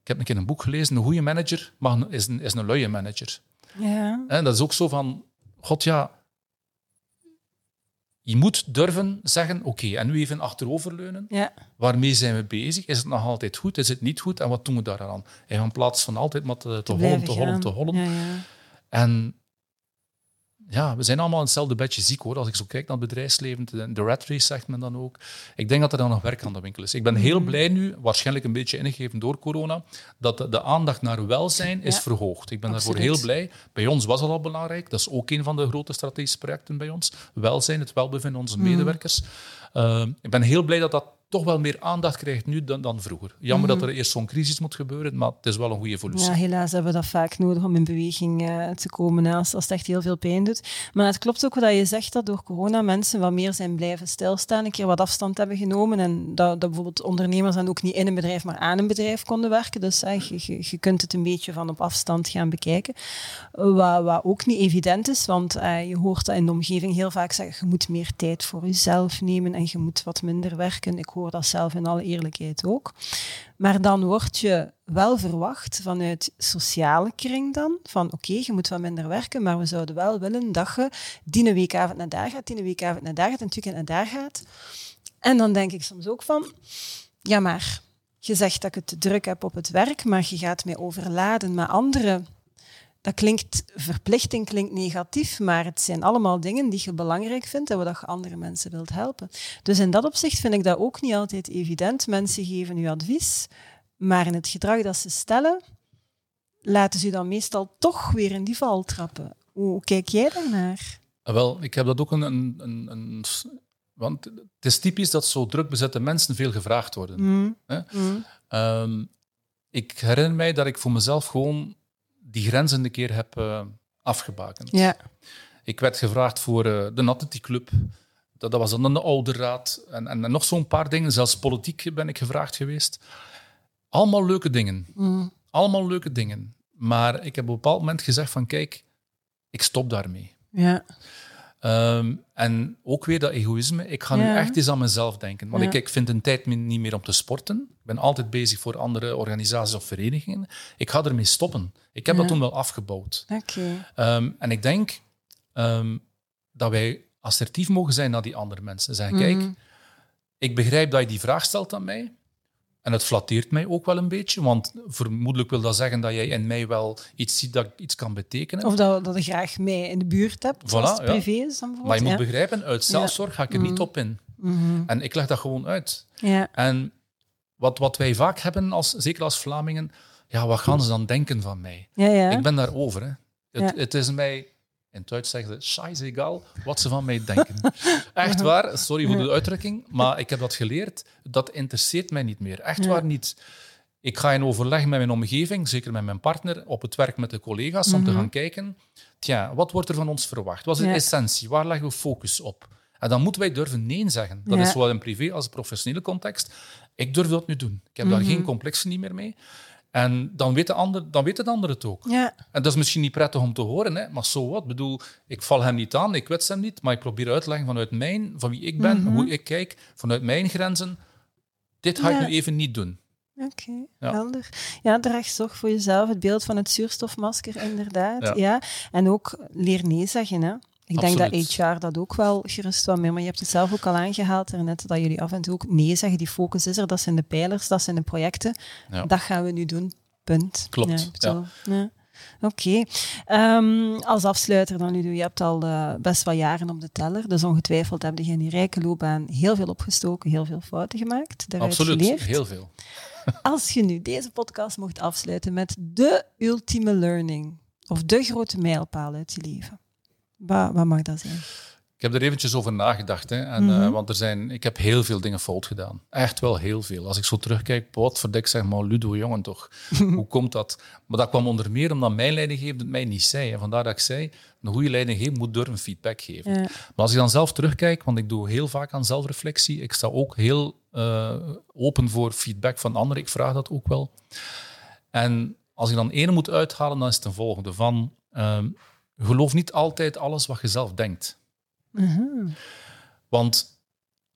Ik heb een keer een boek gelezen, een goede manager mag is een, is een luie manager. Ja. En dat is ook zo van, god ja, je moet durven zeggen, oké, en nu even achteroverleunen. Ja. Waarmee zijn we bezig? Is het nog altijd goed? Is het niet goed? En wat doen we daaraan? En in plaats van altijd maar te, te hollen, te hollen, te hollen. Ja, ja. En ja, we zijn allemaal in hetzelfde bedje ziek hoor. Als ik zo kijk naar het bedrijfsleven, de, rat race zegt men dan ook. Ik denk dat er dan nog werk aan de winkel is. Ik ben heel blij nu, waarschijnlijk een beetje ingegeven door corona, dat de, de aandacht naar welzijn is Ja. verhoogd. Ik ben daarvoor heel blij. Bij ons was dat al belangrijk. Dat is ook een van de grote strategische projecten bij ons. Welzijn, het welbevinden van onze medewerkers. Uh, ik ben heel blij dat dat toch wel meer aandacht krijgt nu dan, dan vroeger. Jammer dat er eerst zo'n crisis moet gebeuren, maar het is wel een goede evolutie. Ja, helaas hebben we dat vaak nodig om in beweging eh, te komen als, als het echt heel veel pijn doet. Maar het klopt ook wat je zegt, dat door corona mensen wat meer zijn blijven stilstaan, een keer wat afstand hebben genomen en dat, dat bijvoorbeeld ondernemers dan ook niet in een bedrijf, maar aan een bedrijf konden werken. Dus eh, je, je, je kunt het een beetje van op afstand gaan bekijken. Wat, wat ook niet evident is, want eh, je hoort dat in de omgeving heel vaak zeggen, je moet meer tijd voor jezelf nemen en je moet wat minder werken. Ik hoor dat zelf in alle eerlijkheid ook. Maar dan word je wel verwacht vanuit sociale kring dan, van oké, je moet wat minder werken, maar we zouden wel willen dat je die een weekavond naar daar gaat, die een weekavond naar daar gaat, en weekend naar daar gaat. En dan denk ik soms ook van, ja maar, je zegt dat ik het te druk heb op het werk, maar je gaat mij overladen met anderen. Dat klinkt, verplichting klinkt negatief, maar het zijn allemaal dingen die je belangrijk vindt en waar je andere mensen wilt helpen. Dus in dat opzicht vind ik dat ook niet altijd evident. Mensen geven u advies, maar in het gedrag dat ze stellen, laten ze u dan meestal toch weer in die val trappen. Hoe kijk jij daarnaar? Wel, ik heb dat ook een, een, een, een- Want het is typisch dat zo druk bezette mensen veel gevraagd worden. Mm, Hè? mm, Ehm, ik herinner mij dat ik voor mezelf gewoon die grenzen een keer heb eh, afgebakend. Ja. Ik werd gevraagd voor eh, de Atletiekclub. Dat, dat was dan een ouderraad. En, en, en nog zo'n paar dingen. Zelfs politiek ben ik gevraagd geweest. Allemaal leuke dingen. Mm, Allemaal leuke dingen. Maar ik heb op een bepaald moment gezegd van kijk, ik stop daarmee. ja. Ehm, en ook weer dat egoïsme. Ik ga nu echt eens aan mezelf denken. Want Ja. ik, ik vind een tijd niet meer om te sporten. Ik ben altijd bezig voor andere organisaties of verenigingen. Ik ga ermee stoppen. Ik heb Ja. dat toen wel afgebouwd. Oké. Ehm, en ik denk ehm, dat wij assertief mogen zijn naar die andere mensen. Zeggen, kijk, Mhm. ik begrijp dat je die vraag stelt aan mij. En het flatteert mij ook wel een beetje, want vermoedelijk wil dat zeggen dat jij in mij wel iets ziet dat iets kan betekenen. Of dat, dat je graag mij in de buurt hebt, Voilà, als het ja. privé is dan maar je moet ja. begrijpen, uit zelfzorg ga ik er niet op in. Mhm. En ik leg dat gewoon uit. ja. En wat, wat wij vaak hebben, als, zeker als Vlamingen, ja, wat gaan ze dan denken van mij? Ja, ja. Ik ben daarover. Hè. Het, het is mij, in het Duits zeggen ze, scheißegal wat ze van mij denken. Echt waar, sorry voor de uitdrukking, maar ik heb dat geleerd. Dat interesseert mij niet meer. Echt waar niet. Ik ga in overleg met mijn omgeving, zeker met mijn partner, op het werk met de collega's, om te gaan kijken, tja, wat wordt er van ons verwacht? Wat is de Ja. essentie? Waar leggen we focus op? En dan moeten wij durven nee zeggen. Dat Ja. is zowel in privé als in professionele context. Ik durf dat nu doen. Ik heb daar geen complexen niet meer mee. En dan weet, de ander, dan weet de ander het ook. ja. En dat is misschien niet prettig om te horen, hè, maar zo wat. Ik bedoel, ik val hem niet aan, ik wets hem niet, maar ik probeer uit te leggen vanuit mijn, van wie ik ben, hoe ik kijk, vanuit mijn grenzen. Dit ga ik nu even niet doen. Oké, Ja. helder. Ja, draag zorg voor jezelf. Het beeld van het zuurstofmasker, inderdaad. Ja. Ja. En ook leer nee zeggen. Hè. Ik denk dat. HR dat ook wel gerust wat meer, maar je hebt het zelf ook al aangehaald daarnet, dat jullie af en toe ook nee zeggen. Die focus is er, dat zijn de pijlers, dat zijn de projecten. Ja. Dat gaan we nu doen, punt. Klopt, Ja. Oké. Ehm, als afsluiter dan, Ludo, je hebt al eh, best wat jaren op de teller, dus ongetwijfeld heb je in die rijke loopbaan heel veel opgestoken, heel veel fouten gemaakt, Absoluut, geleerd. heel veel. Als je nu deze podcast mocht afsluiten met de ultieme learning, of de grote mijlpaal uit je leven, wat, wat mag dat zijn? Ik heb er eventjes over nagedacht. Hè, en, Mhm. eh, want er zijn, ik heb heel veel dingen fout gedaan. Echt wel heel veel. Als ik zo terugkijk, wat verdik zeg maar, Ludo, jongen toch. Hoe komt dat? Maar dat kwam onder meer omdat mijn leidinggevende het mij niet zei. En vandaar dat ik zei, een goede leidinggever moet durven feedback geven. Ja. Maar als ik dan zelf terugkijk, want ik doe heel vaak aan zelfreflectie, ik sta ook heel eh, open voor feedback van anderen, ik vraag dat ook wel. En als ik dan ene moet uithalen, dan is het de volgende van, ehm, geloof niet altijd alles wat je zelf denkt. Mhm. Want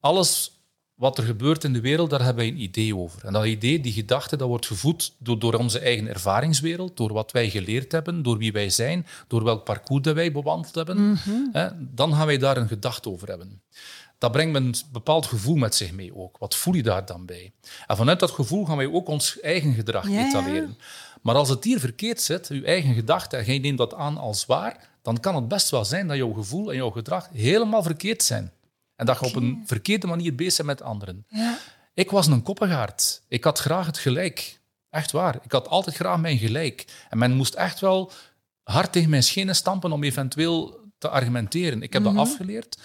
alles wat er gebeurt in de wereld, daar hebben wij een idee over. En dat idee, die gedachte, dat wordt gevoed door, door onze eigen ervaringswereld, door wat wij geleerd hebben, door wie wij zijn, door welk parcours dat wij bewandeld hebben. Hè, dan gaan wij daar een gedachte over hebben. Dat brengt een bepaald gevoel met zich mee ook. Wat voel je daar dan bij? En vanuit dat gevoel gaan wij ook ons eigen gedrag Ja, ja. Maar als het hier verkeerd zit, uw eigen gedachte, en jij neemt dat aan als waar, dan kan het best wel zijn dat jouw gevoel en jouw gedrag helemaal verkeerd zijn. En dat je op een verkeerde manier bezig bent met anderen. Ja. Ik was een koppengaard. Ik had graag het gelijk. Echt waar. Ik had altijd graag mijn gelijk. En men moest echt wel hard tegen mijn schenen stampen om eventueel te argumenteren. Ik heb dat afgeleerd.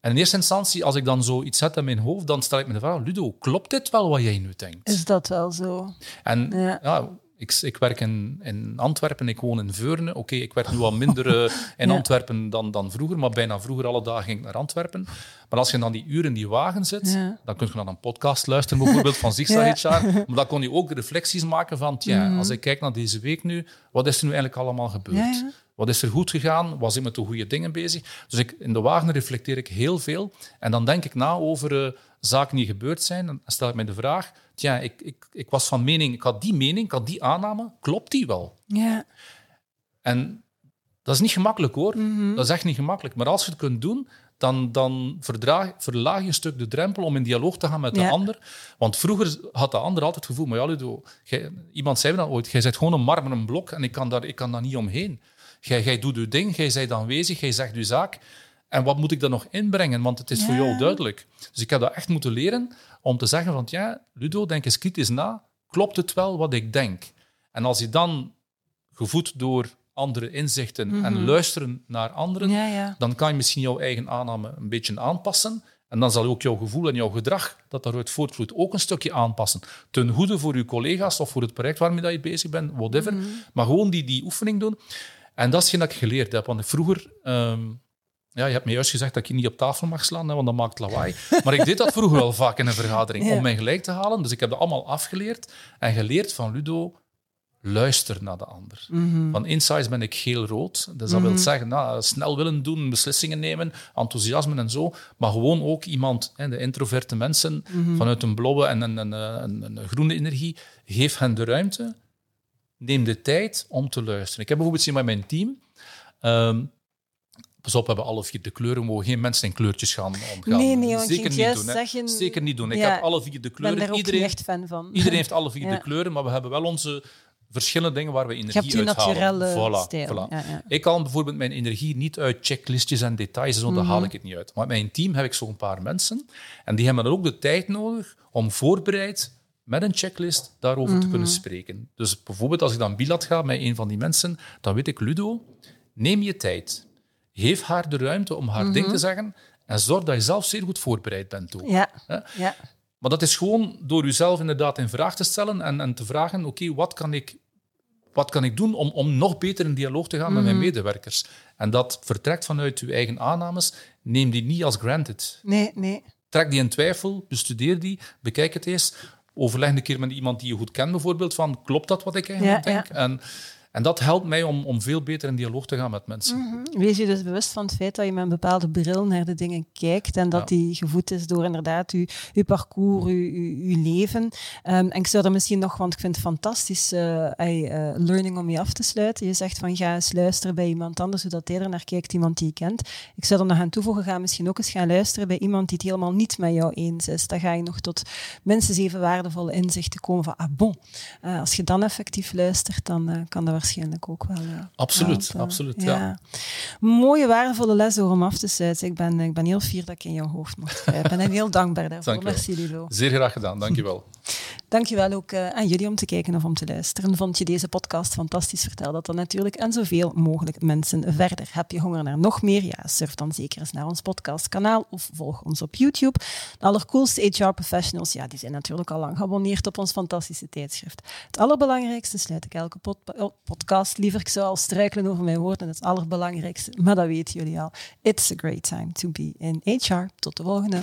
En in eerste instantie, als ik dan zoiets zet in mijn hoofd, dan stel ik me de vraag, Ludo, klopt dit wel wat jij nu denkt? Is dat wel zo? En Ja. ja. Ik, ik werk in, in Antwerpen, ik woon in Veurne. Oké, ik werk nu wat minder eh, in Ja. Antwerpen dan, dan vroeger, maar bijna vroeger alle dagen ging ik naar Antwerpen. Maar als je dan die uren in die wagen zit, Ja. dan kun je naar een podcast luisteren, bijvoorbeeld van Zigzag Ja. HR. Maar dan kon je ook reflecties maken van, tja, als ik kijk naar deze week nu, wat is er nu eigenlijk allemaal gebeurd? Wat is er goed gegaan? Was ik met de goede dingen bezig? Dus ik, in de wagen reflecteer ik heel veel. En dan denk ik na over eh, zaken die gebeurd zijn. En dan stel ik me de vraag, tja, ik, ik, ik was van mening, ik had die mening, ik had die aanname, klopt die wel? Ja. En dat is niet gemakkelijk hoor. Mhm. Dat is echt niet gemakkelijk. Maar als je het kunt doen, dan, dan verdraag, verlaag je een stuk de drempel om in dialoog te gaan met de Ja. ander. Want vroeger had de ander altijd het gevoel, maar ja, Ludo, iemand zei me dat ooit, jij bent gewoon een marmeren blok en ik kan daar, ik kan daar niet omheen. Jij, jij doet je ding, jij bent aanwezig, jij zegt je zaak. En wat moet ik daar nog inbrengen? Want het is voor jou duidelijk. Dus ik heb dat echt moeten leren om te zeggen van, ja, Ludo, denk eens kritisch na. Klopt het wel wat ik denk? En als je dan gevoed door andere inzichten en luisteren naar anderen, Mhm. Ja, ja. dan kan je misschien jouw eigen aanname een beetje aanpassen. En dan zal ook jouw gevoel en jouw gedrag dat daaruit voortvloeit ook een stukje aanpassen. Ten goede voor je collega's of voor het project waarmee dat je bezig bent, whatever. Mhm. Maar gewoon die, die oefening doen. En dat is geen dat ik geleerd heb. Want vroeger... ehm, ja, je hebt me juist gezegd dat je niet op tafel mag slaan, hè, want dat maakt lawaai. Maar ik deed dat vroeger wel vaak in een vergadering, Ja. om mij gelijk te halen. Dus ik heb dat allemaal afgeleerd. En geleerd van Ludo, luister naar de ander. Mhm. Van insights ben ik geel-rood. Dus dat wil zeggen, nou, snel willen doen, beslissingen nemen, enthousiasme en zo. Maar gewoon ook iemand, hè, de introverte mensen, Mhm. vanuit een blauwe en een, een, een, een groene energie, geef hen de ruimte. Neem de tijd om te luisteren. Ik heb bijvoorbeeld zien met mijn team. ehm, Pas op, we hebben alle vier de kleuren. We mogen geen mensen in kleurtjes gaan omgaan. Nee, nee, want ik Zeker niet doen. hè. zeggen- Zeker niet doen. Ik Ja, heb alle vier de Ik ben kleuren. ook Iedereen, echt fan van. iedereen heeft alle vier Ja. de kleuren, maar we hebben wel onze verschillende dingen waar we energie uithalen. naturelle Voilà, voilà. Ja, ja. Ik haal bijvoorbeeld mijn energie niet uit checklistjes en details, zo, Mhm. daar haal ik het niet uit. Maar met mijn team heb ik zo'n paar mensen en die hebben dan ook de tijd nodig om voorbereid met een checklist daarover te Mhm. kunnen spreken. Dus bijvoorbeeld als ik dan bilat ga met een van die mensen, dan weet ik, Ludo, neem je tijd. Geef haar de ruimte om haar ding te zeggen en zorg dat je zelf zeer goed voorbereid bent. Ook. Mhm. Ja, ja. Maar dat is gewoon door jezelf inderdaad in vraag te stellen en, en te vragen, oké, wat kan ik wat kan ik doen om, om nog beter in dialoog te gaan met mijn medewerkers? En dat vertrekt vanuit uw eigen aannames. Neem die niet als granted. Nee, nee. Trek die in twijfel, bestudeer die, bekijk het eens. Overleg een keer met iemand die je goed kent, bijvoorbeeld, van klopt dat wat ik eigenlijk Ja, denk? En, en dat helpt mij om, om veel beter in dialoog te gaan met mensen. Wees je dus bewust van het feit dat je met een bepaalde bril naar de dingen kijkt en dat Ja. die gevoed is door inderdaad je, je parcours, je leven. Ehm, en ik zou er misschien nog, want ik vind het fantastisch, eh, eh, learning om je af te sluiten. Je zegt van ga eens luisteren bij iemand anders, hoe dat hij er naar kijkt, iemand die je kent. Ik zou er nog aan toevoegen, ga misschien ook eens gaan luisteren bij iemand die het helemaal niet met jou eens is. Dan ga je nog tot minstens even waardevolle inzichten komen van, ah bon, Eh, als je dan effectief luistert, dan kan dat waarschijnlijk ook wel. eh, Absoluut, helpen. absoluut, ja. Mooie, waardevolle les door om af te sluiten. Ik ben, ik ben heel fier dat ik in jouw hoofd mocht kruipen en heel dankbaar daarvoor. Dank. Merci, Lilo. Zeer graag gedaan, dankjewel. Dankjewel ook eh, aan jullie om te kijken of om te luisteren. Vond je deze podcast fantastisch? Vertel dat dan natuurlijk en zoveel mogelijk mensen verder. Heb je honger naar nog meer? Ja, surf dan zeker eens naar ons podcastkanaal of volg ons op YouTube. De allercoolste HR-professionals, ja, die zijn natuurlijk al lang geabonneerd op ons fantastische tijdschrift. Het allerbelangrijkste sluit ik elke pod- oh, podcast liever. Ik zou al struikelen over mijn woorden. Het allerbelangrijkste, maar dat weten jullie al. It's a great time to be in HR. Tot de volgende.